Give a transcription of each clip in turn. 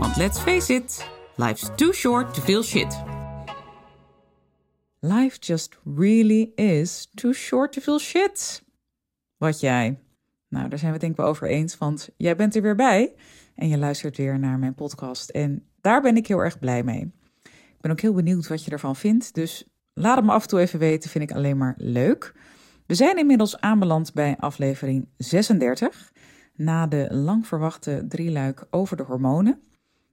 want let's face it, life's too short to feel shit. Life just really is too short to feel shit. Wat jij? Nou, daar zijn we denk ik wel over eens, want jij bent er weer bij en je luistert weer naar mijn podcast. En daar ben ik heel erg blij mee. Ik ben ook heel benieuwd wat je ervan vindt, dus laat het me af en toe even weten, vind ik alleen maar leuk. We zijn inmiddels aanbeland bij aflevering 36, na de lang verwachte drieluik over de hormonen.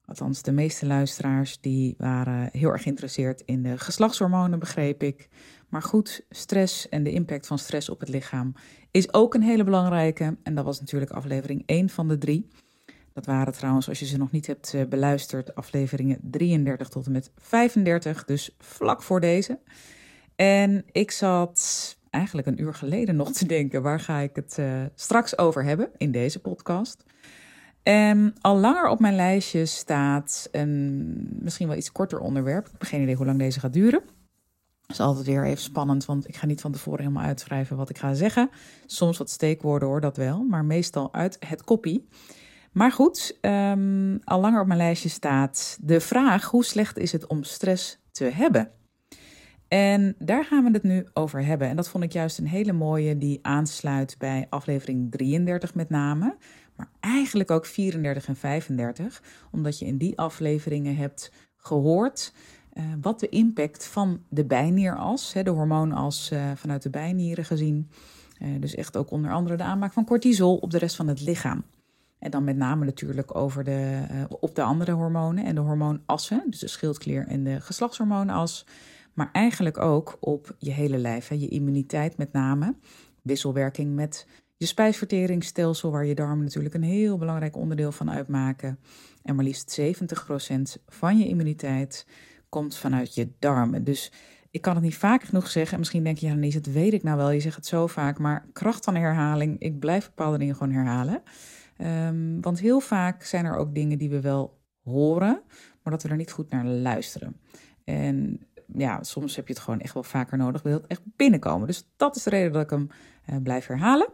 Althans, de meeste luisteraars die waren heel erg geïnteresseerd in de geslachtshormonen, begreep ik. Maar goed, stress en de impact van stress op het lichaam is ook een hele belangrijke. En dat was natuurlijk aflevering 1 van de drie. Dat waren trouwens, als je ze nog niet hebt eh, beluisterd, afleveringen 33 tot en met 35, dus vlak voor deze. En ik zat eigenlijk een uur geleden nog te denken, waar ga ik het uh, straks over hebben in deze podcast? En al langer op mijn lijstje staat een misschien wel iets korter onderwerp. Ik heb geen idee hoe lang deze gaat duren. Dat is altijd weer even spannend, want ik ga niet van tevoren helemaal uitschrijven wat ik ga zeggen. Soms wat steekwoorden hoor, dat wel, maar meestal uit het kopie. Maar goed, um, al langer op mijn lijstje staat de vraag: hoe slecht is het om stress te hebben? En daar gaan we het nu over hebben. En dat vond ik juist een hele mooie die aansluit bij aflevering 33 met name. Maar eigenlijk ook 34 en 35. Omdat je in die afleveringen hebt gehoord uh, wat de impact van de bijnieras, de hormoonas uh, vanuit de bijnieren gezien. Uh, dus echt ook onder andere de aanmaak van cortisol op de rest van het lichaam. En dan met name natuurlijk over de, op de andere hormonen en de hormoonassen. Dus de schildklier en de geslachtshormoonas maar eigenlijk ook op je hele lijf. Hè. Je immuniteit met name, wisselwerking met je spijsverteringsstelsel, waar je darmen natuurlijk een heel belangrijk onderdeel van uitmaken. En maar liefst 70% van je immuniteit komt vanuit je darmen. Dus ik kan het niet vaak genoeg zeggen. misschien denk je, ja, niet, dat weet ik nou wel. Je zegt het zo vaak, maar kracht van herhaling. Ik blijf bepaalde dingen gewoon herhalen. Um, want heel vaak zijn er ook dingen die we wel horen, maar dat we er niet goed naar luisteren. En ja, soms heb je het gewoon echt wel vaker nodig. Wil het echt binnenkomen. Dus dat is de reden dat ik hem uh, blijf herhalen.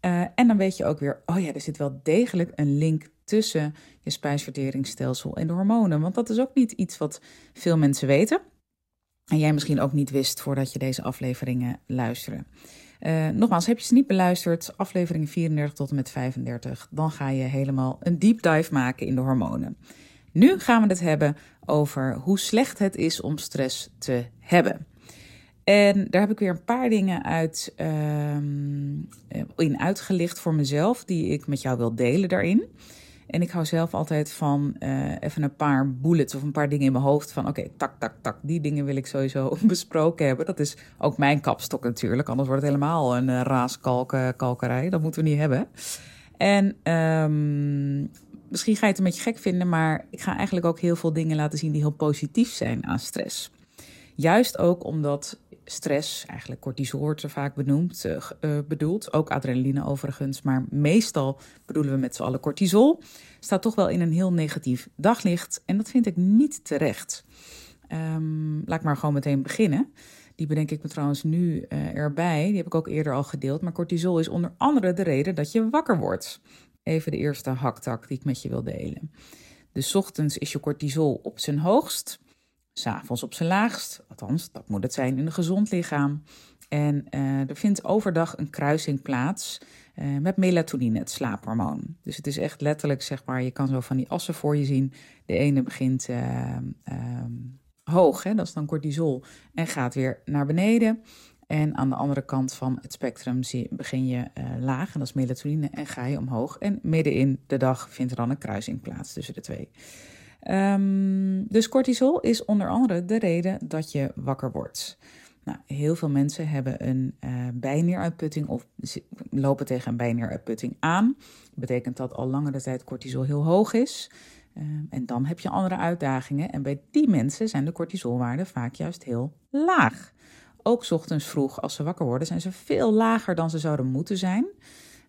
Uh, en dan weet je ook weer, oh ja, er zit wel degelijk een link tussen je spijsverteringsstelsel en de hormonen. Want dat is ook niet iets wat veel mensen weten. En jij misschien ook niet wist voordat je deze afleveringen luisterde. Uh, nogmaals, heb je ze niet beluisterd, afleveringen 34 tot en met 35, dan ga je helemaal een deep dive maken in de hormonen. Nu gaan we het hebben over hoe slecht het is om stress te hebben. En daar heb ik weer een paar dingen uit, uh, in uitgelicht voor mezelf, die ik met jou wil delen daarin. En ik hou zelf altijd van uh, even een paar bullets of een paar dingen in mijn hoofd. Van oké, tak, tak, tak, die dingen wil ik sowieso besproken hebben. Dat is ook mijn kapstok natuurlijk, anders wordt het helemaal een uh, raaskalkerij. Dat moeten we niet hebben. En um, misschien ga je het een beetje gek vinden, maar ik ga eigenlijk ook heel veel dingen laten zien die heel positief zijn aan stress. Juist ook omdat stress, eigenlijk cortisol wordt er vaak benoemd, uh, uh, bedoeld, ook adrenaline overigens, maar meestal bedoelen we met z'n allen cortisol, staat toch wel in een heel negatief daglicht en dat vind ik niet terecht. Um, laat ik maar gewoon meteen beginnen. Die bedenk ik me trouwens nu uh, erbij. Die heb ik ook eerder al gedeeld. Maar cortisol is onder andere de reden dat je wakker wordt even de eerste haktak die ik met je wil delen. Dus ochtends is je cortisol op zijn hoogst, s'avonds op zijn laagst. Althans, dat moet het zijn in een gezond lichaam. En uh, er vindt overdag een kruising plaats uh, met melatonine, het slaaphormoon. Dus het is echt letterlijk, zeg maar, je kan zo van die assen voor je zien. De ene begint uh, hoog, hè, dat is dan cortisol, en gaat weer naar beneden. En aan de andere kant van het spectrum begin je uh, laag, en dat is melatonine, en ga je omhoog. En midden in de dag vindt er dan een kruising plaats tussen de twee. Um, dus cortisol is onder andere de reden dat je wakker wordt. Nou, heel veel mensen hebben een uh, of lopen tegen een bijnieruitputting aan. Dat betekent dat al langere tijd cortisol heel hoog is. Ehm, en dan heb je andere uitdagingen. En bij die mensen zijn de cortisolwaarden vaak juist heel laag. Ook ochtends vroeg, als ze wakker worden, zijn ze veel lager dan ze zouden moeten zijn.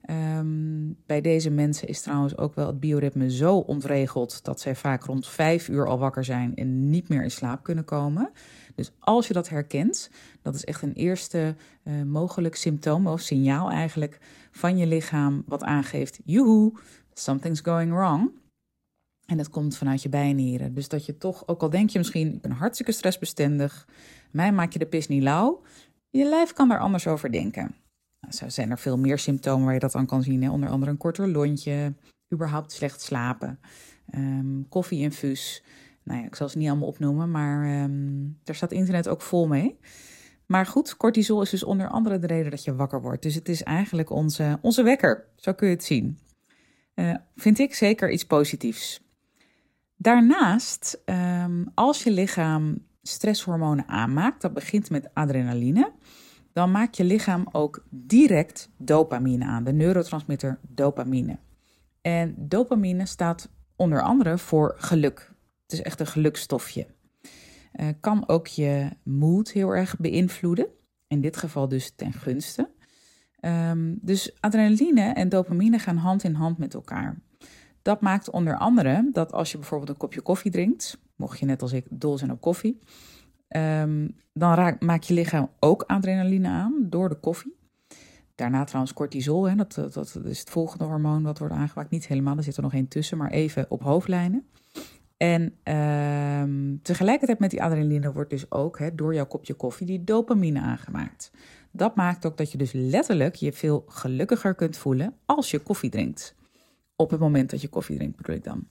Ehm, bij deze mensen is trouwens ook wel het bioritme zo ontregeld dat zij vaak rond vijf uur al wakker zijn en niet meer in slaap kunnen komen. Dus als je dat herkent, dat is echt een eerste uh, mogelijk symptoom of signaal eigenlijk van je lichaam wat aangeeft: joehoe, something's going wrong. En dat komt vanuit je bijnieren. Dus dat je toch, ook al denk je misschien, ik ben hartstikke stressbestendig, mij maak je de pis niet lauw, je lijf kan daar anders over denken. Nou, zo zijn er veel meer symptomen waar je dat aan kan zien. Hè? Onder andere een korter lontje, überhaupt slecht slapen, um, koffieinfuus. Nou ja, ik zal ze niet allemaal opnoemen, maar daar staat internet ook vol mee. Maar goed, cortisol is dus onder andere de reden dat je wakker wordt. Dus het is eigenlijk onze, onze wekker, zo kun je het zien. Uh, vind ik zeker iets positiefs. Daarnaast, um, als je lichaam stresshormonen aanmaakt, dat begint met adrenaline, dan maakt je lichaam ook direct dopamine aan, de neurotransmitter dopamine. En dopamine staat onder andere voor geluk. Het is echt een gelukstofje. Uh, kan ook je moed heel erg beïnvloeden. In dit geval dus ten gunste. Um, dus adrenaline en dopamine gaan hand in hand met elkaar. Dat maakt onder andere dat als je bijvoorbeeld een kopje koffie drinkt, mocht je net als ik dol zijn op koffie, um, dan raak, maak je lichaam ook adrenaline aan door de koffie. Daarna trouwens cortisol, hè, dat, dat, is het volgende hormoon wat wordt aangemaakt. Niet helemaal, er zit er nog één tussen, maar even op hoofdlijnen. En um, tegelijkertijd met die adrenaline wordt dus ook hè, door jouw kopje koffie die dopamine aangemaakt. Dat maakt ook dat je dus letterlijk je veel gelukkiger kunt voelen als je koffie drinkt. Op het moment dat je koffie drinkt, bedoel ik dan.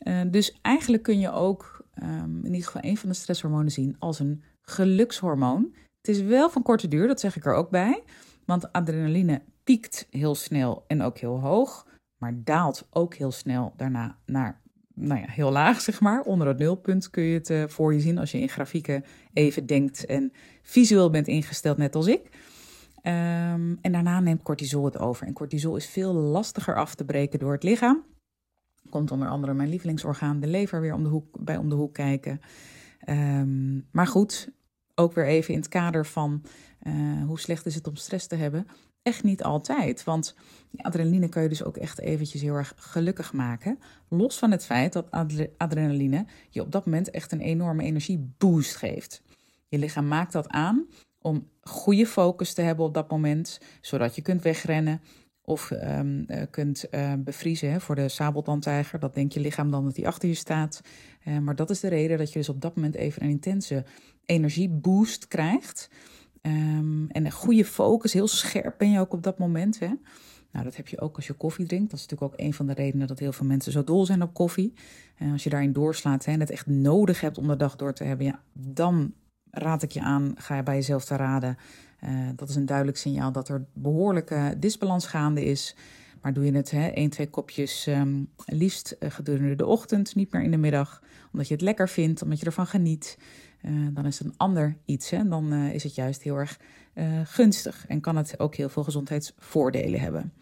Uh, dus eigenlijk kun je ook um, in ieder geval een van de stresshormonen zien als een gelukshormoon. Het is wel van korte duur, dat zeg ik er ook bij. Want adrenaline piekt heel snel en ook heel hoog, maar daalt ook heel snel daarna naar nou ja, heel laag, zeg maar. Onder het nulpunt kun je het uh, voor je zien als je in grafieken even denkt en visueel bent ingesteld, net als ik. Um, en daarna neemt cortisol het over. En cortisol is veel lastiger af te breken door het lichaam. Komt onder andere mijn lievelingsorgaan, de lever, weer om de hoek, bij om de hoek kijken. Um, maar goed, ook weer even in het kader van uh, hoe slecht is het om stress te hebben. Echt niet altijd, want adrenaline kan je dus ook echt eventjes heel erg gelukkig maken. Los van het feit dat adrenaline je op dat moment echt een enorme energieboost geeft. Je lichaam maakt dat aan om goede focus te hebben op dat moment, zodat je kunt wegrennen of um, uh, kunt uh, bevriezen hè, voor de sabeltandtijger. Dat denkt je lichaam dan dat hij achter je staat. Uh, maar dat is de reden dat je dus op dat moment even een intense energieboost krijgt. Um, en een goede focus, heel scherp ben je ook op dat moment. Hè? Nou, dat heb je ook als je koffie drinkt. Dat is natuurlijk ook een van de redenen dat heel veel mensen zo dol zijn op koffie. En als je daarin doorslaat hè, en het echt nodig hebt om de dag door te hebben, ja, dan raad ik je aan, ga je bij jezelf te raden. Uh, dat is een duidelijk signaal dat er behoorlijke disbalans gaande is. Maar doe je het, hè, één, twee kopjes, um, liefst uh, gedurende de ochtend, niet meer in de middag, omdat je het lekker vindt, omdat je ervan geniet. Uh, dan is het een ander iets. Hè? Dan is het juist heel erg gunstig en kan het ook heel veel gezondheidsvoordelen hebben.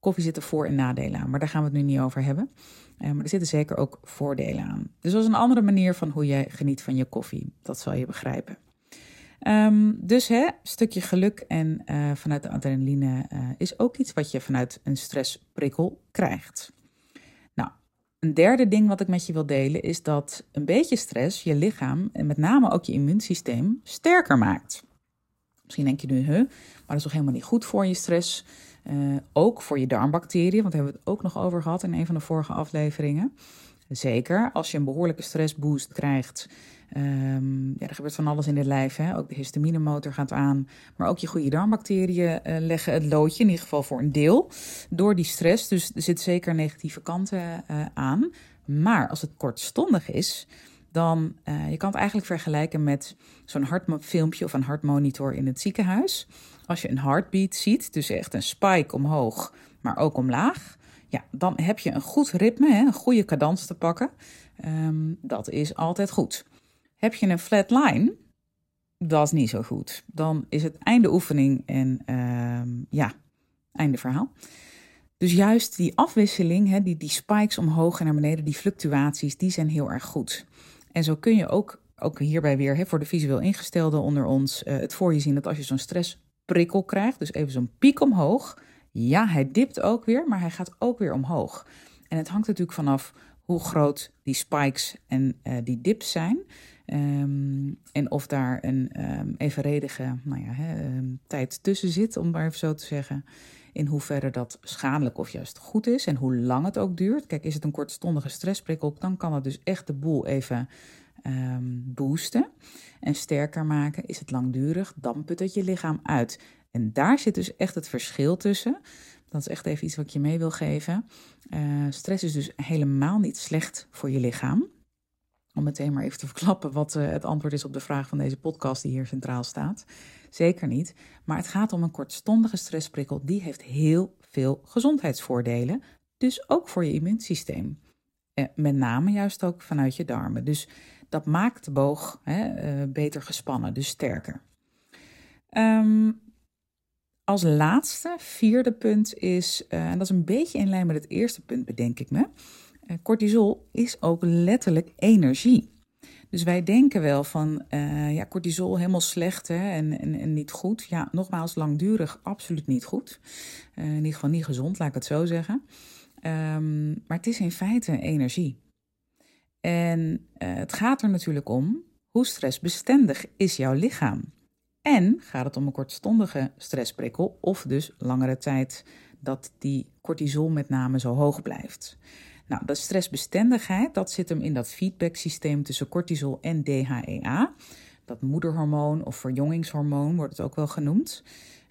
Koffie zitten voor- en nadelen aan, maar daar gaan we het nu niet over hebben. Maar er zitten zeker ook voordelen aan. Dus dat is een andere manier van hoe jij geniet van je koffie. Dat zal je begrijpen. Um, dus hè, stukje geluk en vanuit de adrenaline is ook iets wat je vanuit een stressprikkel krijgt. Een derde ding wat ik met je wil delen is dat een beetje stress je lichaam en met name ook je immuunsysteem sterker maakt. Misschien denk je nu, huh, maar dat is toch helemaal niet goed voor je stress. Uh, ook voor je darmbacteriën, want daar hebben we het ook nog over gehad in een van de vorige afleveringen. Zeker als je een behoorlijke stressboost krijgt. Um, ja, er gebeurt van alles in het lijf. Hè? Ook de histaminemotor gaat aan. Maar ook je goede darmbacteriën uh, leggen het loodje, in ieder geval voor een deel, door die stress. Dus er zitten zeker negatieve kanten uh, aan. Maar als het kortstondig is, dan uh, je kan het eigenlijk vergelijken met zo'n hartfilmpje of een hartmonitor in het ziekenhuis. Als je een heartbeat ziet, dus echt een spike omhoog, maar ook omlaag ja, dan heb je een goed ritme, een goede cadans te pakken. Um, dat is altijd goed. Heb je een flat line, dat is niet zo goed. Dan is het einde oefening en um, ja, einde verhaal. Dus juist die afwisseling, hè, die, die spikes omhoog en naar beneden, die fluctuaties, die zijn heel erg goed. En zo kun je ook, ook hierbij weer hè, voor de visueel ingestelden onder ons uh, het voor je zien dat als je zo'n stressprikkel krijgt, dus even zo'n piek omhoog, ja, hij dipt ook weer, maar hij gaat ook weer omhoog. En het hangt natuurlijk vanaf hoe groot die spikes en uh, die dips zijn. Um, en of daar een um, evenredige nou ja, um, tijd tussen zit, om maar even zo te zeggen. In hoeverre dat schadelijk of juist goed is en hoe lang het ook duurt. Kijk, is het een kortstondige stressprikkel, dan kan het dus echt de boel even boosten en sterker maken. Is het langdurig, dan put het je lichaam uit. En daar zit dus echt het verschil tussen. Dat is echt even iets wat ik je mee wil geven. Uh, stress is dus helemaal niet slecht voor je lichaam. Om meteen maar even te verklappen wat uh, het antwoord is op de vraag van deze podcast die hier centraal staat. Zeker niet. Maar het gaat om een kortstondige stressprikkel. Die heeft heel veel gezondheidsvoordelen. Dus ook voor je immuunsysteem. Uh, met name juist ook vanuit je darmen. Dus dat maakt de boog hè, beter gespannen, dus sterker. Um, als laatste, vierde punt is, uh, en dat is een beetje in lijn met het eerste punt, bedenk ik me. Cortisol is ook letterlijk energie. Dus wij denken wel van, ja, cortisol helemaal slecht hè, en, en, en, niet goed. Ja, nogmaals, langdurig absoluut niet goed. in ieder geval niet gezond, laat ik het zo zeggen. Um, maar het is in feite energie. En het gaat er natuurlijk om, hoe stressbestendig is jouw lichaam? En gaat het om een kortstondige stressprikkel of dus langere tijd dat die cortisol met name zo hoog blijft. Nou, de stressbestendigheid, dat zit hem in dat feedbacksysteem tussen cortisol en DHEA. Dat moederhormoon of verjongingshormoon wordt het ook wel genoemd.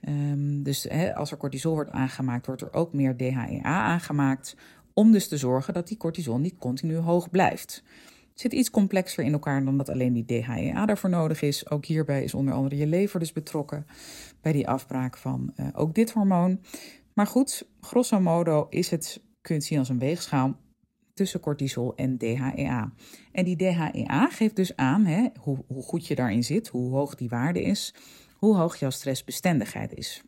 Um, dus als er cortisol wordt aangemaakt, wordt er ook meer DHEA aangemaakt. Om dus te zorgen dat die cortisol niet continu hoog blijft zit iets complexer in elkaar dan dat alleen die DHEA daarvoor nodig is. Ook hierbij is onder andere je lever dus betrokken bij die afbraak van uh, ook dit hormoon. Maar goed, grosso modo is het, kun je het zien als een weegschaal tussen cortisol en DHEA. En die DHEA geeft dus aan hè, hoe, hoe goed je daarin zit, hoe hoog die waarde is, hoe hoog jouw stressbestendigheid is.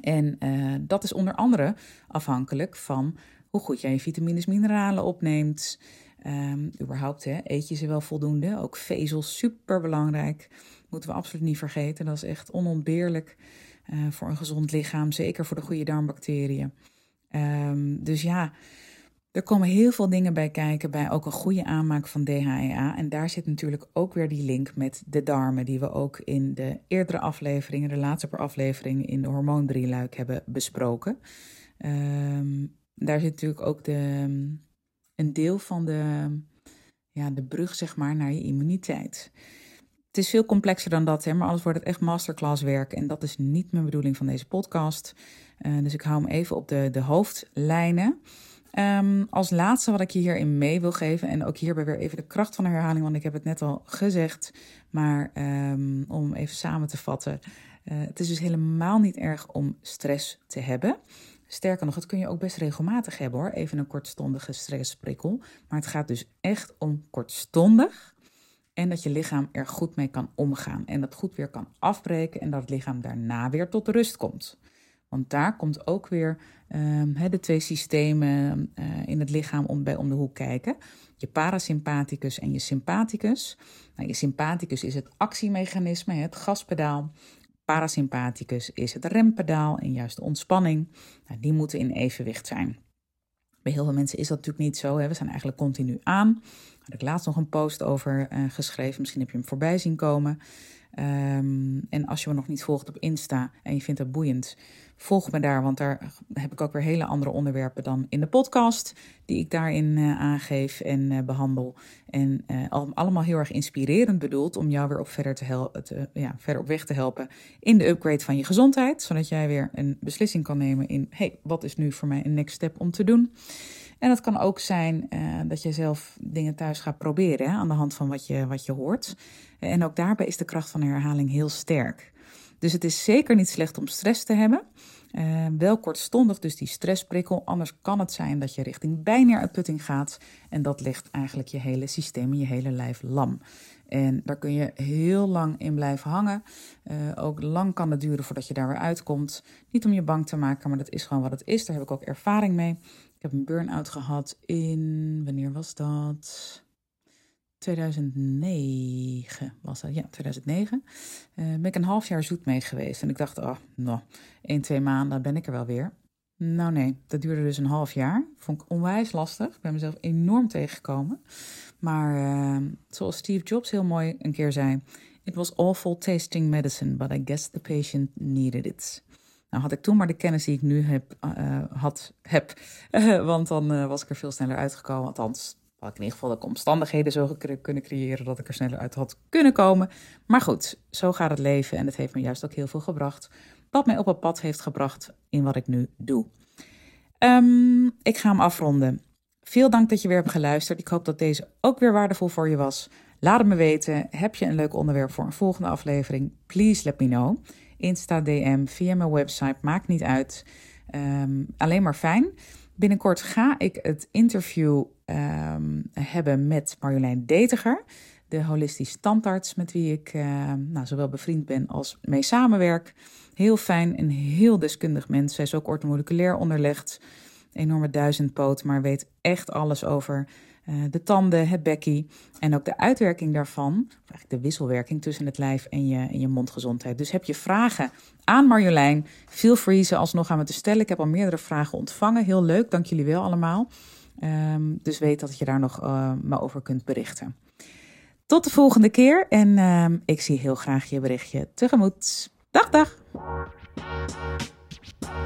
En uh, dat is onder andere afhankelijk van hoe goed jij je vitamines, mineralen opneemt, Um, überhaupt, hè, eet je ze wel voldoende? Ook vezels, super belangrijk. Moeten we absoluut niet vergeten. Dat is echt onontbeerlijk uh, voor een gezond lichaam. Zeker voor de goede darmbacteriën. Um, dus ja, er komen heel veel dingen bij kijken bij ook een goede aanmaak van DHEA. En daar zit natuurlijk ook weer die link met de darmen, die we ook in de eerdere afleveringen, de laatste per aflevering in de hormoondrieluik hebben besproken. Um, daar zit natuurlijk ook de, een deel van de, ja, de brug zeg maar, naar je immuniteit. Het is veel complexer dan dat, hè, maar alles wordt het echt masterclass werk. En dat is niet mijn bedoeling van deze podcast. Uh, dus ik hou hem even op de, de hoofdlijnen. Um, als laatste wat ik je hierin mee wil geven, en ook hierbij weer even de kracht van de herhaling, want ik heb het net al gezegd, maar um, om even samen te vatten. Uh, het is dus helemaal niet erg om stress te hebben. Sterker nog, het kun je ook best regelmatig hebben hoor. Even een kortstondige stressprikkel. Maar het gaat dus echt om kortstondig. En dat je lichaam er goed mee kan omgaan. En dat goed weer kan afbreken. En dat het lichaam daarna weer tot rust komt. Want daar komt ook weer um, de twee systemen uh, in het lichaam om, bij om de hoek kijken. Je parasympathicus en je sympathicus. Nou, je sympathicus is het actiemechanisme, het gaspedaal. Parasympathicus is het rempedaal en juist de ontspanning. Nou, die moeten in evenwicht zijn. Bij heel veel mensen is dat natuurlijk niet zo. Hè. We zijn eigenlijk continu aan. Daar had ik laatst nog een post over uh, geschreven. Misschien heb je hem voorbij zien komen. Um, en als je me nog niet volgt op Insta en je vindt het boeiend, volg me daar, want daar heb ik ook weer hele andere onderwerpen dan in de podcast, die ik daarin uh, aangeef en uh, behandel. En uh, allemaal heel erg inspirerend bedoeld om jou weer op verder, te helpen, ja, verder op weg te helpen in de upgrade van je gezondheid, zodat jij weer een beslissing kan nemen in, hey, wat is nu voor mij een next step om te doen? En dat kan ook zijn uh, dat je zelf dingen thuis gaat proberen hè, aan de hand van wat je, wat je hoort. En ook daarbij is de kracht van de herhaling heel sterk. Dus het is zeker niet slecht om stress te hebben. Uh, wel kortstondig, dus die stressprikkel. Anders kan het zijn dat je richting bijneeruitputting gaat. En dat legt eigenlijk je hele systeem je hele lijf lam. En daar kun je heel lang in blijven hangen. Uh, ook lang kan het duren voordat je daar weer uitkomt. Niet om je bang te maken, maar dat is gewoon wat het is. Daar heb ik ook ervaring mee. Ik heb een burn-out gehad in. Wanneer was dat? 2009 was dat, ja, 2009. Uh, ben ik een half jaar zoet mee geweest. En ik dacht, oh, nou, één, twee maanden ben ik er wel weer. Nou nee, dat duurde dus een half jaar. Vond ik onwijs lastig. Ik ben mezelf enorm tegengekomen. Maar uh, zoals Steve Jobs heel mooi een keer zei: It was awful tasting medicine, but I guess the patient needed it. Nou had ik toen maar de kennis die ik nu heb, uh, had, heb. want dan uh, was ik er veel sneller uitgekomen. Althans, had ik in ieder geval de omstandigheden zo kunnen creëren dat ik er sneller uit had kunnen komen. Maar goed, zo gaat het leven en het heeft me juist ook heel veel gebracht. Wat mij op het pad heeft gebracht in wat ik nu doe. Um, ik ga hem afronden. Veel dank dat je weer hebt geluisterd. Ik hoop dat deze ook weer waardevol voor je was. Laat het me weten. Heb je een leuk onderwerp voor een volgende aflevering? Please let me know. Insta, DM, via mijn website, maakt niet uit. Um, alleen maar fijn. Binnenkort ga ik het interview um, hebben met Marjolein Detiger, de holistisch tandarts met wie ik uh, nou, zowel bevriend ben als mee samenwerk. Heel fijn en heel deskundig mens. Zij is ook ortomoleculair onderlegd enorme duizendpoot, maar weet echt alles over de tanden, het bekkie en ook de uitwerking daarvan, eigenlijk de wisselwerking tussen het lijf en je, en je mondgezondheid. Dus heb je vragen aan Marjolein, feel free ze alsnog aan me te stellen. Ik heb al meerdere vragen ontvangen, heel leuk, dank jullie wel allemaal. Um, dus weet dat je daar nog uh, me over kunt berichten. Tot de volgende keer en uh, ik zie heel graag je berichtje tegemoet. Dag, dag!